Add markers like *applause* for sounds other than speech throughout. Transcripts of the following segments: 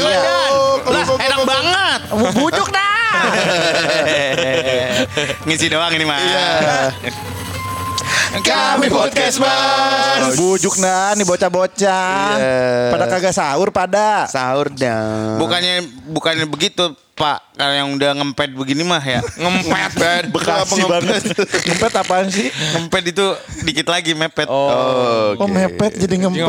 Ramadan. Lah, enak banget. Bujuk dah. *laughs* Ngisi doang ini mah. Iya. Kami podcast mas. Bujuk nah nih bocah-bocah. Iya. Pada kagak sahur pada. Sahur dong. Bukannya bukannya begitu, Pak. Kalau yang udah ngempet begini mah ya. *laughs* Ngempet. Bekasi banget. Ngempet apaan sih? Ngempet itu dikit lagi mepet. Oh, Oh mepet jadi ngempet.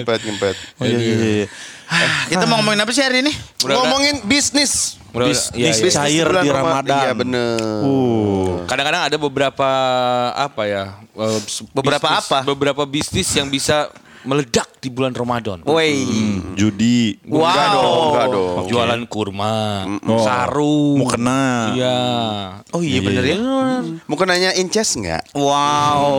ngempet, ngempet. Oh, iya, iya, iya. Ah, Kita mau ngomongin apa sih hari ini? Ngomongin bisnis. Bis- iya, bisnis. Cair di Ramadan. Iya bener. Uh. Kadang-kadang ada beberapa apa ya? eh, s- Beberapa bisnis- apa? Beberapa bisnis yang bisa meledak di bulan Ramadan. Woi. Judi. Wow. Enggak dong, enggak dong. Jualan kurma, Oh. sarung, Mukena. Iya. Oh iya bener ya. Mungkin nanya inces nggak? Wow.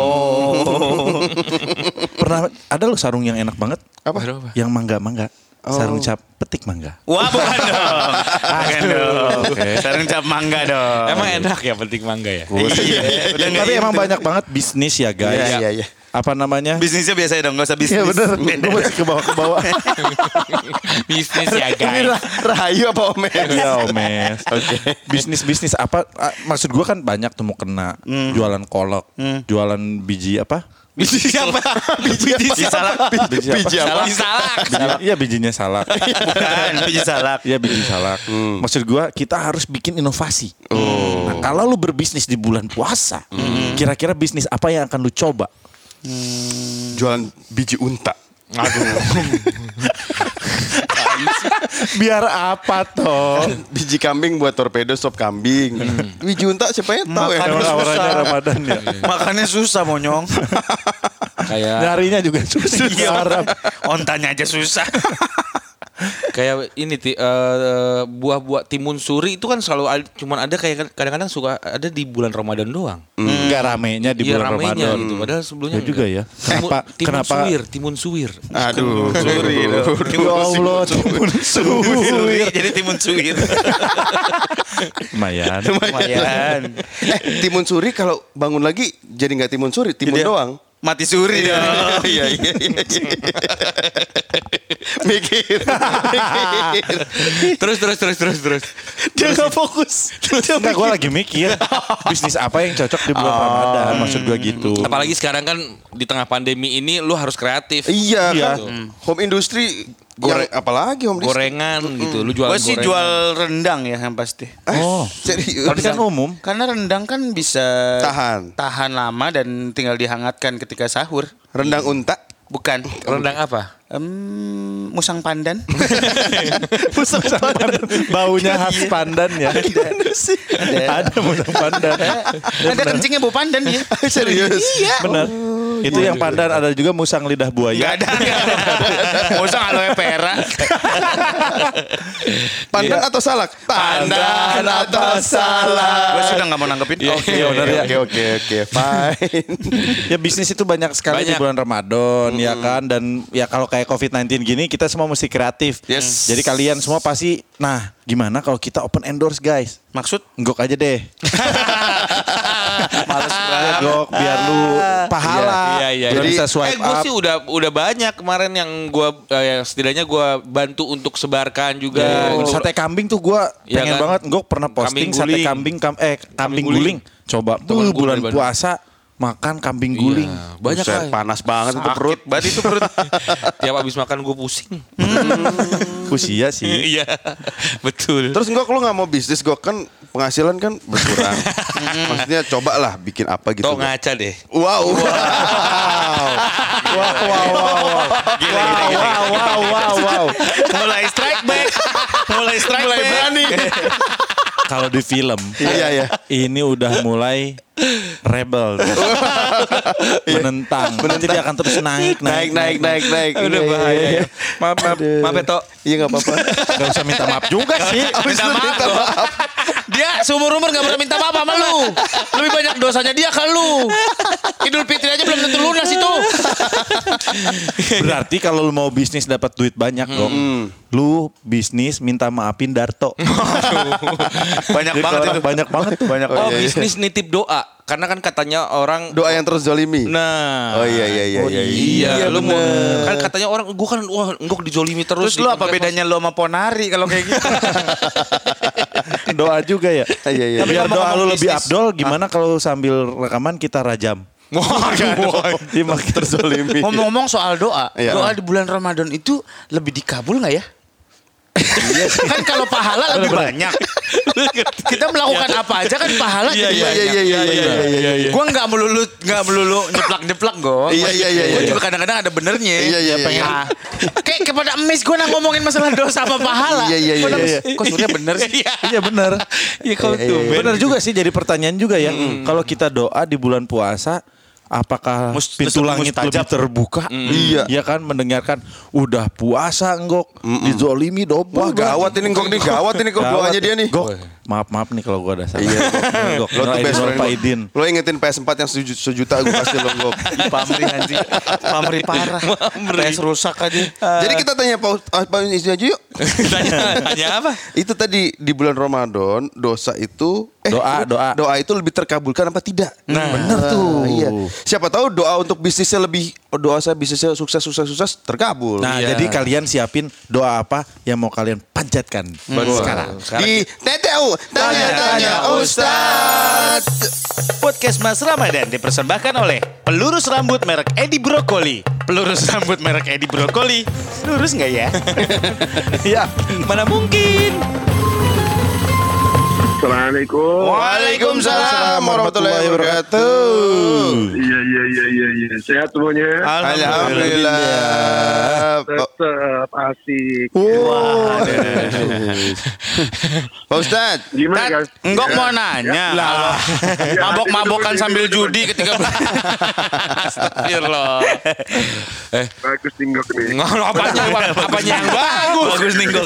*laughs* Pernah ada lo sarung yang enak banget? Apa? Yang mangga-mangga. Sarung cap petik mangga. Wah bukan dong. *laughs* Bukan dong. Sarung cap mangga dong. Emang enak ya penting mangga ya? Iya. Nggak Tapi emang itu. banyak banget bisnis ya guys. Iya, iya, iya. Apa namanya? Bisnisnya biasa ya dong, gak usah bisnis. Iya bener. Gue masih ke bawah ke bawah. *laughs* Bisnis ya Ini guys. Rah- Rahayu apa Omer? Iya omes. Oke. Bisnis bisnis apa? Maksud gue kan banyak tuh mau kena jualan kolak, jualan biji apa? Biji siapa? Biji, biji salak. Biji apa? Biji apa? Biji salak. Biji- Iya bijinya salak. *laughs* Bukan, biji salak. Iya biji salak. Maksud gua kita harus bikin inovasi. Nah kalau lu berbisnis di bulan puasa, kira-kira bisnis apa yang akan lu coba? Jualan biji unta. Aduh. *laughs* Biar apa toh? *laughs* Biji kambing buat torpedo sop kambing. Biji unta siapa yang tahu ya? Awalnya Ramadan ya. *laughs* Makannya susah monyong. Kayak Nyarinya juga susah. Iya. Arab. Ontanya aja susah. kayak ini ti, eh, buah-buah timun suri itu kan selalu ada, cuman ada kayak kadang-kadang suka ada di bulan Ramadan doang. Enggak ramenya di Iya bulan ramenya Ramadan. gitu. Padahal sebelumnya Ya juga ya. Timun, Kenapa? timun Kenapa? suwir, timun suwir. Aduh, sorry. Ya Allah, timun suwir. Jadi timun suwir. Lumayan. Lumayan. eh, timun suri kalau bangun lagi jadi nggak timun suri, timun Jadi- doang. Mati suri dong. Iya, iya, iya. *laughs* Mikir. Mikir. terus terus terus terus terus. Dia nggak fokus. Enggak, gue lagi mikir bisnis apa yang cocok di bulan Ramadan. Maksud gue gitu. Apalagi sekarang kan di tengah pandemi ini lu harus kreatif. Iya, Iya. kan. Home industry yang apalagi home industry? Gorengan gitu, lu jual Gue sih gorengan. jual rendang ya yang pasti. Oh, Serius. tapi kan umum. Karena rendang kan bisa Tahan. tahan lama dan tinggal dihangatkan ketika sahur. Rendang unta. Bukan. rendang apa? Em, musang pandan. *laughs* Musang pandan. Baunya khas pandan ya. Ada musang pandan. Ada kencingnya bau pandan dia. *laughs* Serius. Iya. Benar. Itu yang pandan ada juga musang lidah Gak buaya. ada. nggak ada. Musang aloe vera. Pandan atau salak? Pandan atau salak. Gue sudah nggak mau nanggepin. Oke, benar ya. Oke, oke, oke. Fine. Ya bisnis itu banyak sekali di Banyak. bulan Ramadan ya kan dan ya kalau kayak COVID-19 gini kita semua mesti kreatif. Yes. Jadi kalian semua pasti nah gimana kalau kita open endorse guys? Maksud? Enggok aja deh. *laughs* Males banget. Enggok biar lu pahala. Iya, iya. Jadi- bisa eh gue sih udah udah banyak kemarin yang gua eh, yang setidaknya gua bantu untuk sebarkan juga. Ya, Untuk- Sate kambing tuh gua Iya pengen kan? banget. Gue pernah posting Kambing sate guling. kambing kam eh kambing, guling. guling. Coba gua bulan puasa makan kambing Iya, guling. banyak Buset, lah. panas banget itu perut. Berarti itu perut. *laughs* Tiap habis makan gue pusing. *laughs* Usia sih. Iya, betul. Terus enggak kalau nggak mau bisnis gue kan penghasilan kan berkurang. *laughs* Maksudnya cobalah bikin apa gitu. Tau ngaca deh. Wow. wow. Wow, wow, wow, wow. Gila, gila, gila. Wow, wow, wow, wow. Mulai strike back. Mulai strike Mulai back. berani. Kalau di film, Iya, iya. ini udah mulai rebel, *laughs* menentang. Nanti dia akan terus naik, Naik, naik, naik, naik. Udah Iya, iya, bahaya. iya. ya. Maaf, maaf, maaf ya, Tok. Iya nggak apa-apa. Gak usah minta maaf juga sih. Minta maaf loh. Dia seumur umur gak pernah minta maaf sama lu. Lebih banyak dosanya dia ke lu. Idul Fitri aja belum tentu lunas itu. Berarti kalau lu mau bisnis dapat duit banyak dong. Lu bisnis minta maafin Darto. Banyak Jadi banget itu. Banyak banget tuh. Banyak Oh, bisnis nitip doa. Karena kan katanya orang Doa yang terus zolimi. Nah. Oh iya iya iya iya. Iya, Iya, lu mau kan katanya orang gua kan wah enggak dijolimi terus. Terus lu apa di- bedanya lu sama Ponari kalau kayak gitu? *laughs* doa juga ya. Iya, iya. Biar Tapi doa lu lebih abdol, gimana kalau sambil rekaman kita rajam? *laughs* Waduh. Iya, Terzolimi. Ngomong-ngomong soal doa, Iya. doa di bulan Ramadan itu lebih dikabul nggak ya? *laughs* kan kalau pahala lebih banyak. Kita melakukan apa aja kan pahala Iya, jadi Iya banyak. iya iya iya iya iya. Gue nggak melulu nggak melulu nyeplak nyeplak gue. Iya, iya, iya, Gue iya. juga kadang-kadang ada benernya. Iya, iya, iya. Nah, *laughs* kayak kepada emis gue nang ngomongin masalah dosa sama pahala. Iya, iya, iya, iya. Kok surya bener sih? Iya benar. Iya kau Iya, tuh. iya, Benar juga sih jadi pertanyaan juga ya. Kalau kita doa di bulan puasa apakah Mus- pintu langit mustajab. lebih terbuka? Iya. Iya kan mendengarkan udah puasa enggok dizolimi Wah double. gawat ini kok nih *laughs* gawat ini kok doanya dia nih. Gok, maaf maaf nih kalau gua ada salah. Iya. Gok, *laughs* Lo tuh best friend Pak lo. Idin. Lo ingetin PS4 yang sejuta, sejuta gue kasih lo Gok. *laughs* Pamri anjing. Pamri parah. PS rusak aja. *laughs* Jadi kita tanya Pak ah, Pak Isi aja yuk. Tanya, tanya apa? Itu tadi di bulan Ramadan dosa itu eh, Doa, doa. doa itu lebih terkabulkan apa tidak? Nah, benar tuh. Iya. Siapa tahu doa untuk bisnisnya lebih doa saya bisnisnya sukses sukses sukses terkabul. Nah, Iya. jadi kalian siapin doa apa yang mau kalian panjatkan sekarang. di TTU tanya-tanya Ustaz. Podcast Mas Ramadan dipersembahkan oleh pelurus rambut merek Edi Brokoli. Pelurus rambut merek Edi Brokoli. Lurus nggak ya? *laughs* Ya, Mana mungkin? Assalamualaikum. Waalaikumsalam warahmatullahi wabarakatuh. Iya iya iya iya iya. Sehat semuanya. Alhamdulillah. Pak Tetap asik. Wah. *laughs* Pak Ustadz, Gimana guys? enggak Ya. mau nanya. Lah, Ya, mabok-mabokan sambil judi ketika Astagfirullah. Bagus tinggok nih. Nggak, apanya, apanya yang *laughs* bagus? Bagus kok.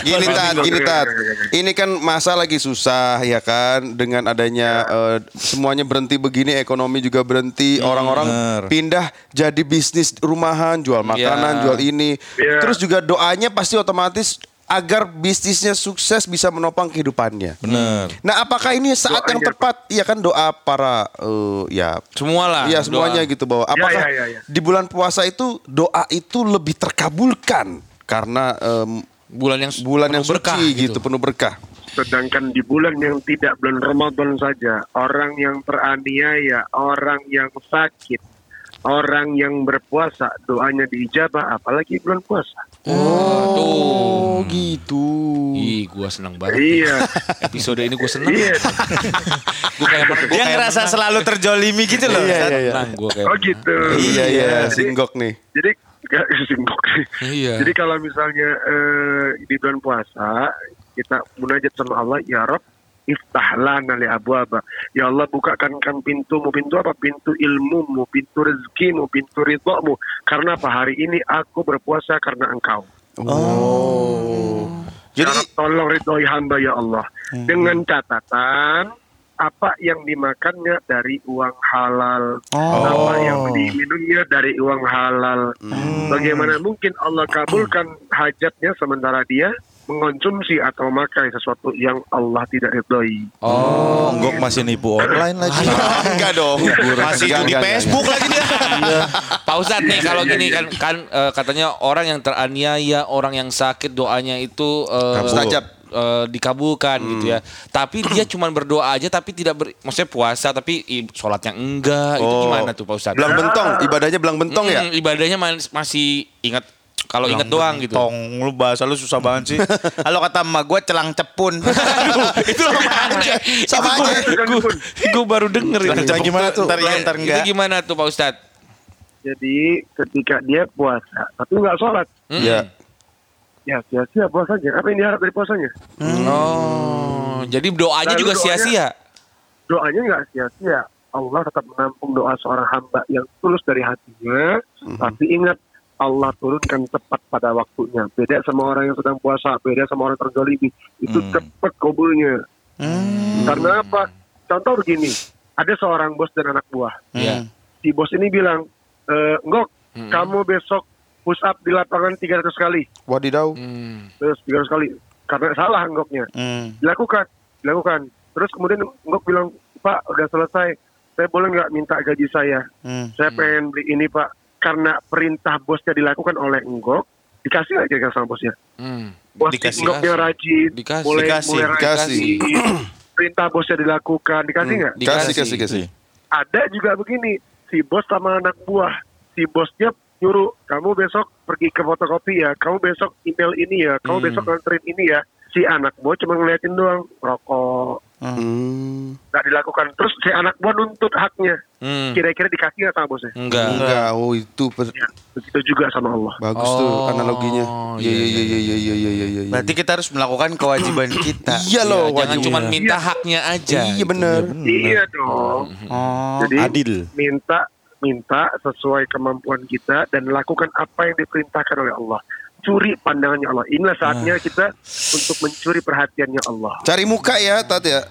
gini tat, gini tat. Ini kan masa lagi susah ya kan dengan adanya eh, semuanya berhenti begini, ekonomi juga berhenti, orang-orang bener. pindah jadi bisnis rumahan, jual makanan, Ya. jual ini. Ya. Terus juga doanya pasti otomatis agar bisnisnya sukses bisa menopang kehidupannya. bener. Nah, apakah ini saat yang Doanya. tepat? Iya kan doa para eh, ya Semua lah. Iya semuanya doa. gitu bahwa apakah ya, ya, ya. di bulan puasa itu doa itu lebih terkabulkan karena em, Bulan yang bulan yang suci gitu. penuh berkah. Sedangkan di bulan yang tidak bulan Ramadan saja, orang yang teraniaya, orang yang sakit, orang yang berpuasa, doanya diijabah, apalagi bulan puasa. Oh, gitu. Ih, gua senang banget. Iya. Episode ini gua senang. iya. *laughs* Gua kayak gua Dia kayak ngerasa menang. selalu terjolimi gitu loh. Iya, iya, iya. Senang gua kayak. Oh gitu. Iya, iya, singgok nih. Jadi gak *laughs* singgok nih. Iya. Jadi kalau misalnya eh, di bulan puasa kita munajat sama Allah, ya Rob, iftah lana li abwaba. Ya Allah bukakan kan pintumu, pintu apa? Pintu ilmumu, pintu rezekimu, pintu ridhomu. Karena apa? Hari ini aku berpuasa karena engkau. Oh. Jadi Jadi tolong ridhoi hamba ya Allah. Dengan catatan apa yang dimakannya dari uang halal, apa yang diminumnya dari uang halal. Bagaimana mungkin Allah kabulkan hajatnya sementara dia mengonsumsi atau memakai sesuatu yang Allah tidak ridhoi. Oh, Gok masih nipu online lagi. enggak dong. Masih Enggak, di enggak, Facebook lagi dia. Pak Ustadz nih Iya, kalau iya, gini iya. kan kan eh, katanya orang yang teraniaya, orang yang sakit doanya itu Mustajab. eh, dikabulkan gitu ya. Tapi dia *clears throat* cuma berdoa aja tapi tidak ber, maksudnya puasa tapi i- sholatnya enggak. Itu Oh. gimana tuh Pak Ustadz? Belang bentong, ibadahnya belang bentong ya? Mm, Ibadahnya masih ingat kalau ingat doang gitu. Tong, lu bahasa lu susah banget sih. *laughs* Kalau kata emak gue celang cepun. *laughs* itu sama aja. Sama Itu aja. gua- gua- Gua baru denger itu. Gimana tuh? Ntar iya, ntar Itu enggak. gimana tuh Pak Ustadz? Jadi ketika dia puasa tapi nggak sholat, Mm. Ya. ya sia-sia puasanya. Apa yang diharap dari puasanya? Oh, jadi doanya Lalu juga sia-sia. doanya nggak sia-sia. Allah tetap menampung doa seorang hamba yang tulus dari hatinya. Tapi ingat, Allah turunkan tepat pada waktunya. Beda sama orang yang sedang puasa, beda sama orang terzalimi. Itu cepat kabulnya. Karena apa? Contoh begini, ada seorang bos dan anak buah. Iya. Si bos ini bilang, e, Ngok, kamu besok push up di lapangan 300 kali. Wadidaw. Hmm. Terus 300 kali. Karena salah Ngoknya Hmm. dilakukan dilakukan terus kemudian Ngok bilang Pak udah selesai. Saya boleh nggak minta gaji saya? Saya pengen beli ini Pak. Karena perintah bosnya dilakukan oleh Enggok, dikasih nggak kira-kira sama bosnya? Hmm. Bos Dikasih. Enggoknya rajin, Dikasih. mulai, Dikasih, mulai dikasih. rajin. *clears throat* perintah bosnya dilakukan, dikasih nggak? Kasih, kasih, kasih. ada juga begini si bos sama anak buah si bosnya nyuruh kamu besok pergi ke fotokopi ya kamu besok email ini ya kamu besok nganterin ini ya si anak buah cuma ngeliatin doang rokok Hmm. nggak dilakukan terus si anak buah nuntut haknya Hmm. kira-kira dikasih nggak sama bosnya Enggak. Enggak, oh itu per- ya begitu juga sama Allah bagus tuh Oh, analoginya. Iya, iya, iya, iya, iya, iya, iya, iya. Berarti kita harus melakukan kewajiban *clears throat* kita. Iya loh, Jangan wajib. cuma minta haknya aja. Iya benar. iya dong Oh. jadi Adil. minta minta sesuai kemampuan kita dan lakukan apa yang diperintahkan oleh Allah curi pandangannya Allah. Inilah saatnya kita untuk mencuri perhatiannya Allah. Cari muka ya, Tat ya.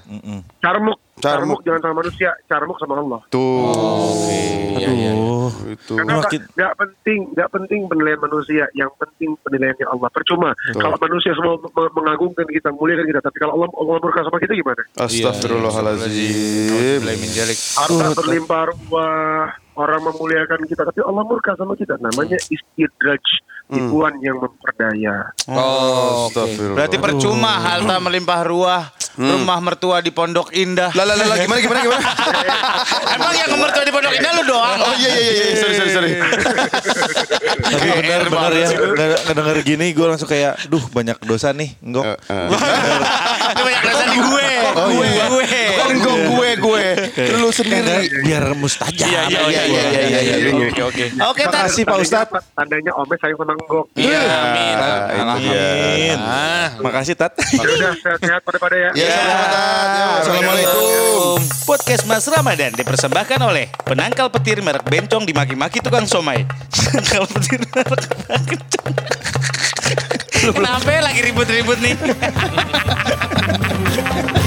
Carmuk, Carmuk. carmuk jangan sama manusia, carmuk sama Allah. Tuh. Iya, iya. Itu. Karena nggak penting, nggak penting penilaian manusia, yang penting penilaiannya Allah. Percuma kalau manusia semua me- mengagungkan kita, muliakan kita, tapi kalau Allah Allah murka sama kita gimana? Astagfirullahaladzim. Harta berlimpah ruah, orang memuliakan kita, tapi Allah murka sama kita. Namanya istidraj, tipuan yang memperdaya. Oh, oke. Astagfirullah. Berarti percuma halta melimpah ruah, rumah mertua di Pondok Indah. Lah lah lah gimana gimana gimana? *laughs* Emang yang mertua di Pondok Indah lu doang? Oh iya iya iya, iya. sorry sorry sorry. *laughs* Tapi bener bener ya nge- ngedenger gini gue langsung kayak duh banyak dosa nih enggak Itu banyak dosa di gue. *laughs* Oh, gue, iya. gue. Bukan gue gue gue. Lu sendiri. biar mustajab Iya iya iya iya iya iya. iya. Oke, oke. Oke, Tar. makasih Pak Ustad Tandanya apa? Tandanya Ome sayang sama Enggok. Iya, amin. amin Ah. makasih Tat Ya udah, sehat-sehat pada-pada ya. Ya, sama-sama, Tat. Ya, Assalamualaikum. Podcast Mas Ramadan dipersembahkan oleh penangkal petir merek bencong dimaki-maki tukang somai. *laughs* Penangkal petir merek bencong. Kenapa ya lagi ribut-ribut nih? *laughs*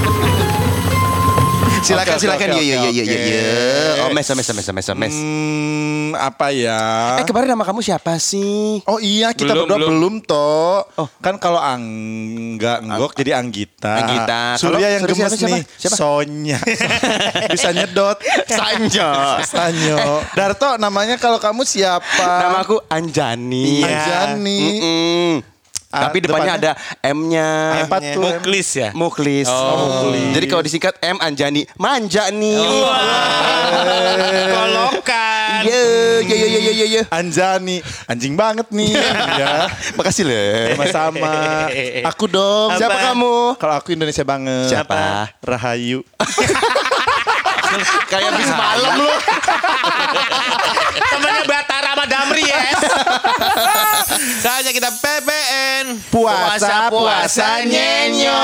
Silakan Oke, silakan. oke, Iya iya oke, iya iya oke. iya. Oh mes mes mes mes mes. hmm, apa ya Eh kemarin nama kamu siapa sih? Oh iya kita Belum, berdua belum. belum, toh. Kan kalau Angga Enggok jadi Anggita. Anggita. Surya yang Surya gemes siapa, nih. Siapa? Sonya. *laughs* Bisa nyedot. Sanjo. Sanyo. Darto namanya kalau kamu siapa? Namaku Anjani. Anjani. Mm-mm. Ah, Tapi depannya ada M-nya. Apa tuh? Muklis ya? Muklis. Oh, Muklis. Jadi kalau disingkat M Anjani, manja nih. Kolokan. Iya, iya, iya, iya, iya, iya. Anjani. Anjing banget nih. *laughs* ya. Makasih Le. Sama-sama. Aku dong. Siapa Apa? kamu? Kalau aku Indonesia banget. Siapa? Rahayu. *laughs* Kayak bis malam lu. Temennya Batara sama Damri yes. Saatnya kita PPN. Puasa, puasa, nyenyo.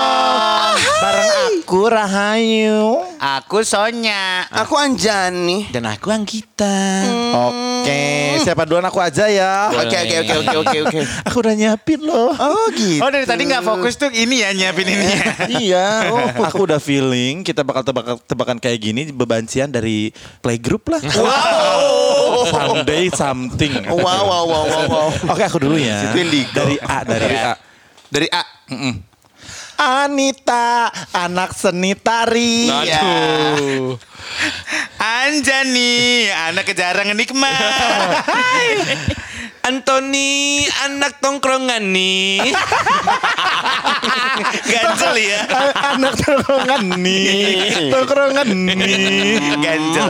Bareng aku Rahayu. Aku Sonya. Aku Anjani. Dan aku Anggita. Oke, siapa duluan aku aja ya. Oke, oke, oke, oke, oke, oke. *laughs* Aku udah nyiapin loh. Oh gitu. Oh dari tadi nggak fokus tuh ini ya nyiapin ini ya. iya, aku udah feeling kita bakal tebak tebakan kayak gini bebancian dari playgroup lah. Wow. Someday something. Wow, wow, wow, wow, wow. Oke, aku dulu ya. Dari A, dari A. Dari A. Anita, anak seni tari. Aduh. Anjani, anak kejarang nikmat. Anthony, anak tongkrongan nih. Ganjel ya. *laughs* anak tongkrongan nih. Tongkrongan nih. Ganjel.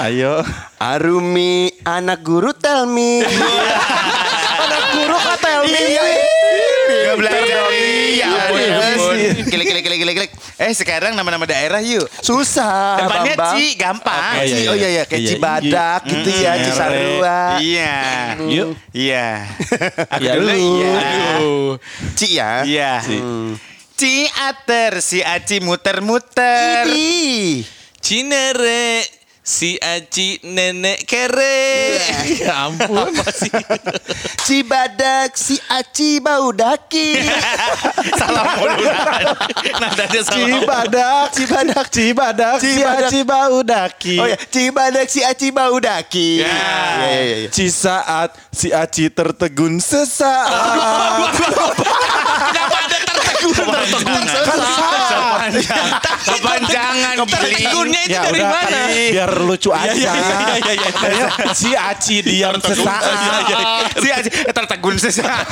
Ayo. Arumi, anak guru Telmi. Anak guru Gak belajar. Ya ampun, ya ampun. Klik, klik, klik, klik, klik. Eh sekarang nama-nama daerah yuk. Susah, Depannya Bambang. Ci, gampang. Oke, iya, iya. Oh iya, iya. Kayak Iya, Cibadak iya. gitu ya, Mm, Cisarua. Iya. Yuk. *laughs* Iya. Aku dulu. lu. Iya. Ci ya. Iya. Ci ater, si Aci muter-muter. Cinere, si Aci nenek kere. *laughs* Ya ampun. Apa sih? Cibadak, *laughs* si Aci bau daki. *laughs* salah mulu. Nadanya salah. Cibadak, Cibadak, Cibadak, Cibadak. Cibau daki. Oh ya, Cibadak, si Aci bau daki. Ya. Iya, iya, iya. Cisaat si Aci tertegun sesaat. Kenapa ada tertegun Kepanjangan gili. Gunnya itu Ya dari udah mana? kan biar lucu aja. iya, iya, iya. Kayaknya si Aci diam sesaat. *laughs* Si Aji, eh, tertegun sesaat.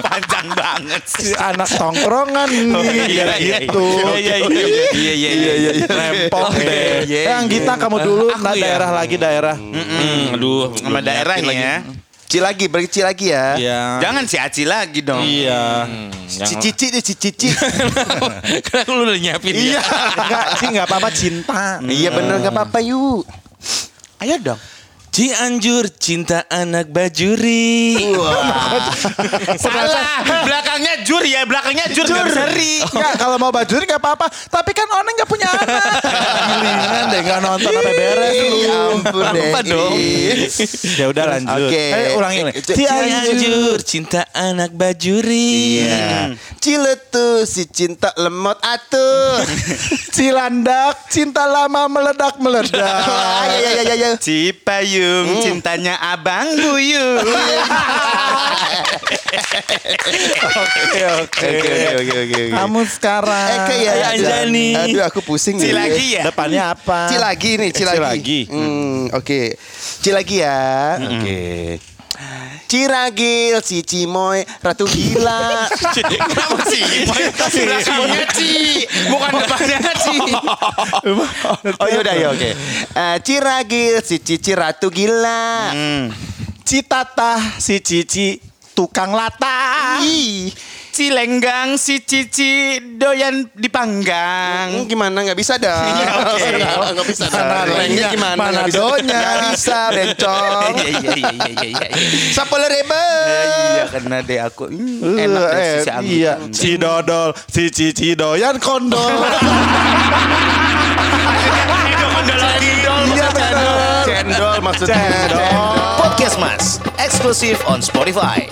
Panjang banget Si anak tongkrongan nih, biar gitu. Iya, iya, iya. Iya, iya, iya, iya. Rempong deh. iya, Yang Gita kamu dulu, nah ya? daerah lagi daerah. Aduh, Sama daerah nih ya. Ci lagi, beri Ci lagi ya. Iya. Jangan si Aci lagi dong. Iya. Ci cici deh, ci cici. *laughs* Kenapa lu udah nyiapin Iya. Enggak, sih enggak apa-apa cinta. Iya bener nggak apa-apa yuk. Ayo dong. Cianjur cinta anak bajuri. Salah. Belakangnya jur ya, belakangnya jur. Jur. Seri. Enggak, kalau mau bajuri enggak apa-apa. Tapi kan Oneng enggak punya anak. Gilingan deh enggak nonton sampai beres lu. Ya ampun deh. Apa dong? Ya udah lanjut. Oke. Eh, ulangi ulangi. Ci- Cianjur cinta anak bajuri. Iya. Ciletu si cinta lemot atuh. *laughs* Cilandak, cinta lama meledak-meledak. Ayo ayo ayo ayo. Cipayung, cintanya abang buyung. *laughs* Oke, oke. Oke oke oke oke. Kamu sekarang. Eh kayak ya. Anjani. Aduh aku pusing Si nih. lagi ya. Depannya apa? Ci lagi nih, Ci Ci lagi. lagi. Hmm, oke. Ci lagi ya. Oke. Ciragil si Cimoy Ratu Gila. Kenapa sih? Belakangnya Ci, bukan *laughs* depannya Ci. Oh yaudah ya oke. Eh, Ciragil si Cici Ratu Gila. Citata si Cici tukang lata. Cilenggang si Cici doyan dipanggang. Hmm, gimana nggak bisa dah. *laughs* oke. Nggak nggak bisa dah. Donya? gimana? Mana bisa. donya? Bisa, bencong. *laughs* Iya iya iya iya iya. iya. Sepuluh ribu. Iya kena deh aku. Hmm, enak deh Eh, si Ami. Iya, Cidodol, si Cici doyan kondol. *laughs* Iya benar. Cendol maksudnya. Cendol. Podcast Mas, eksklusif on Spotify.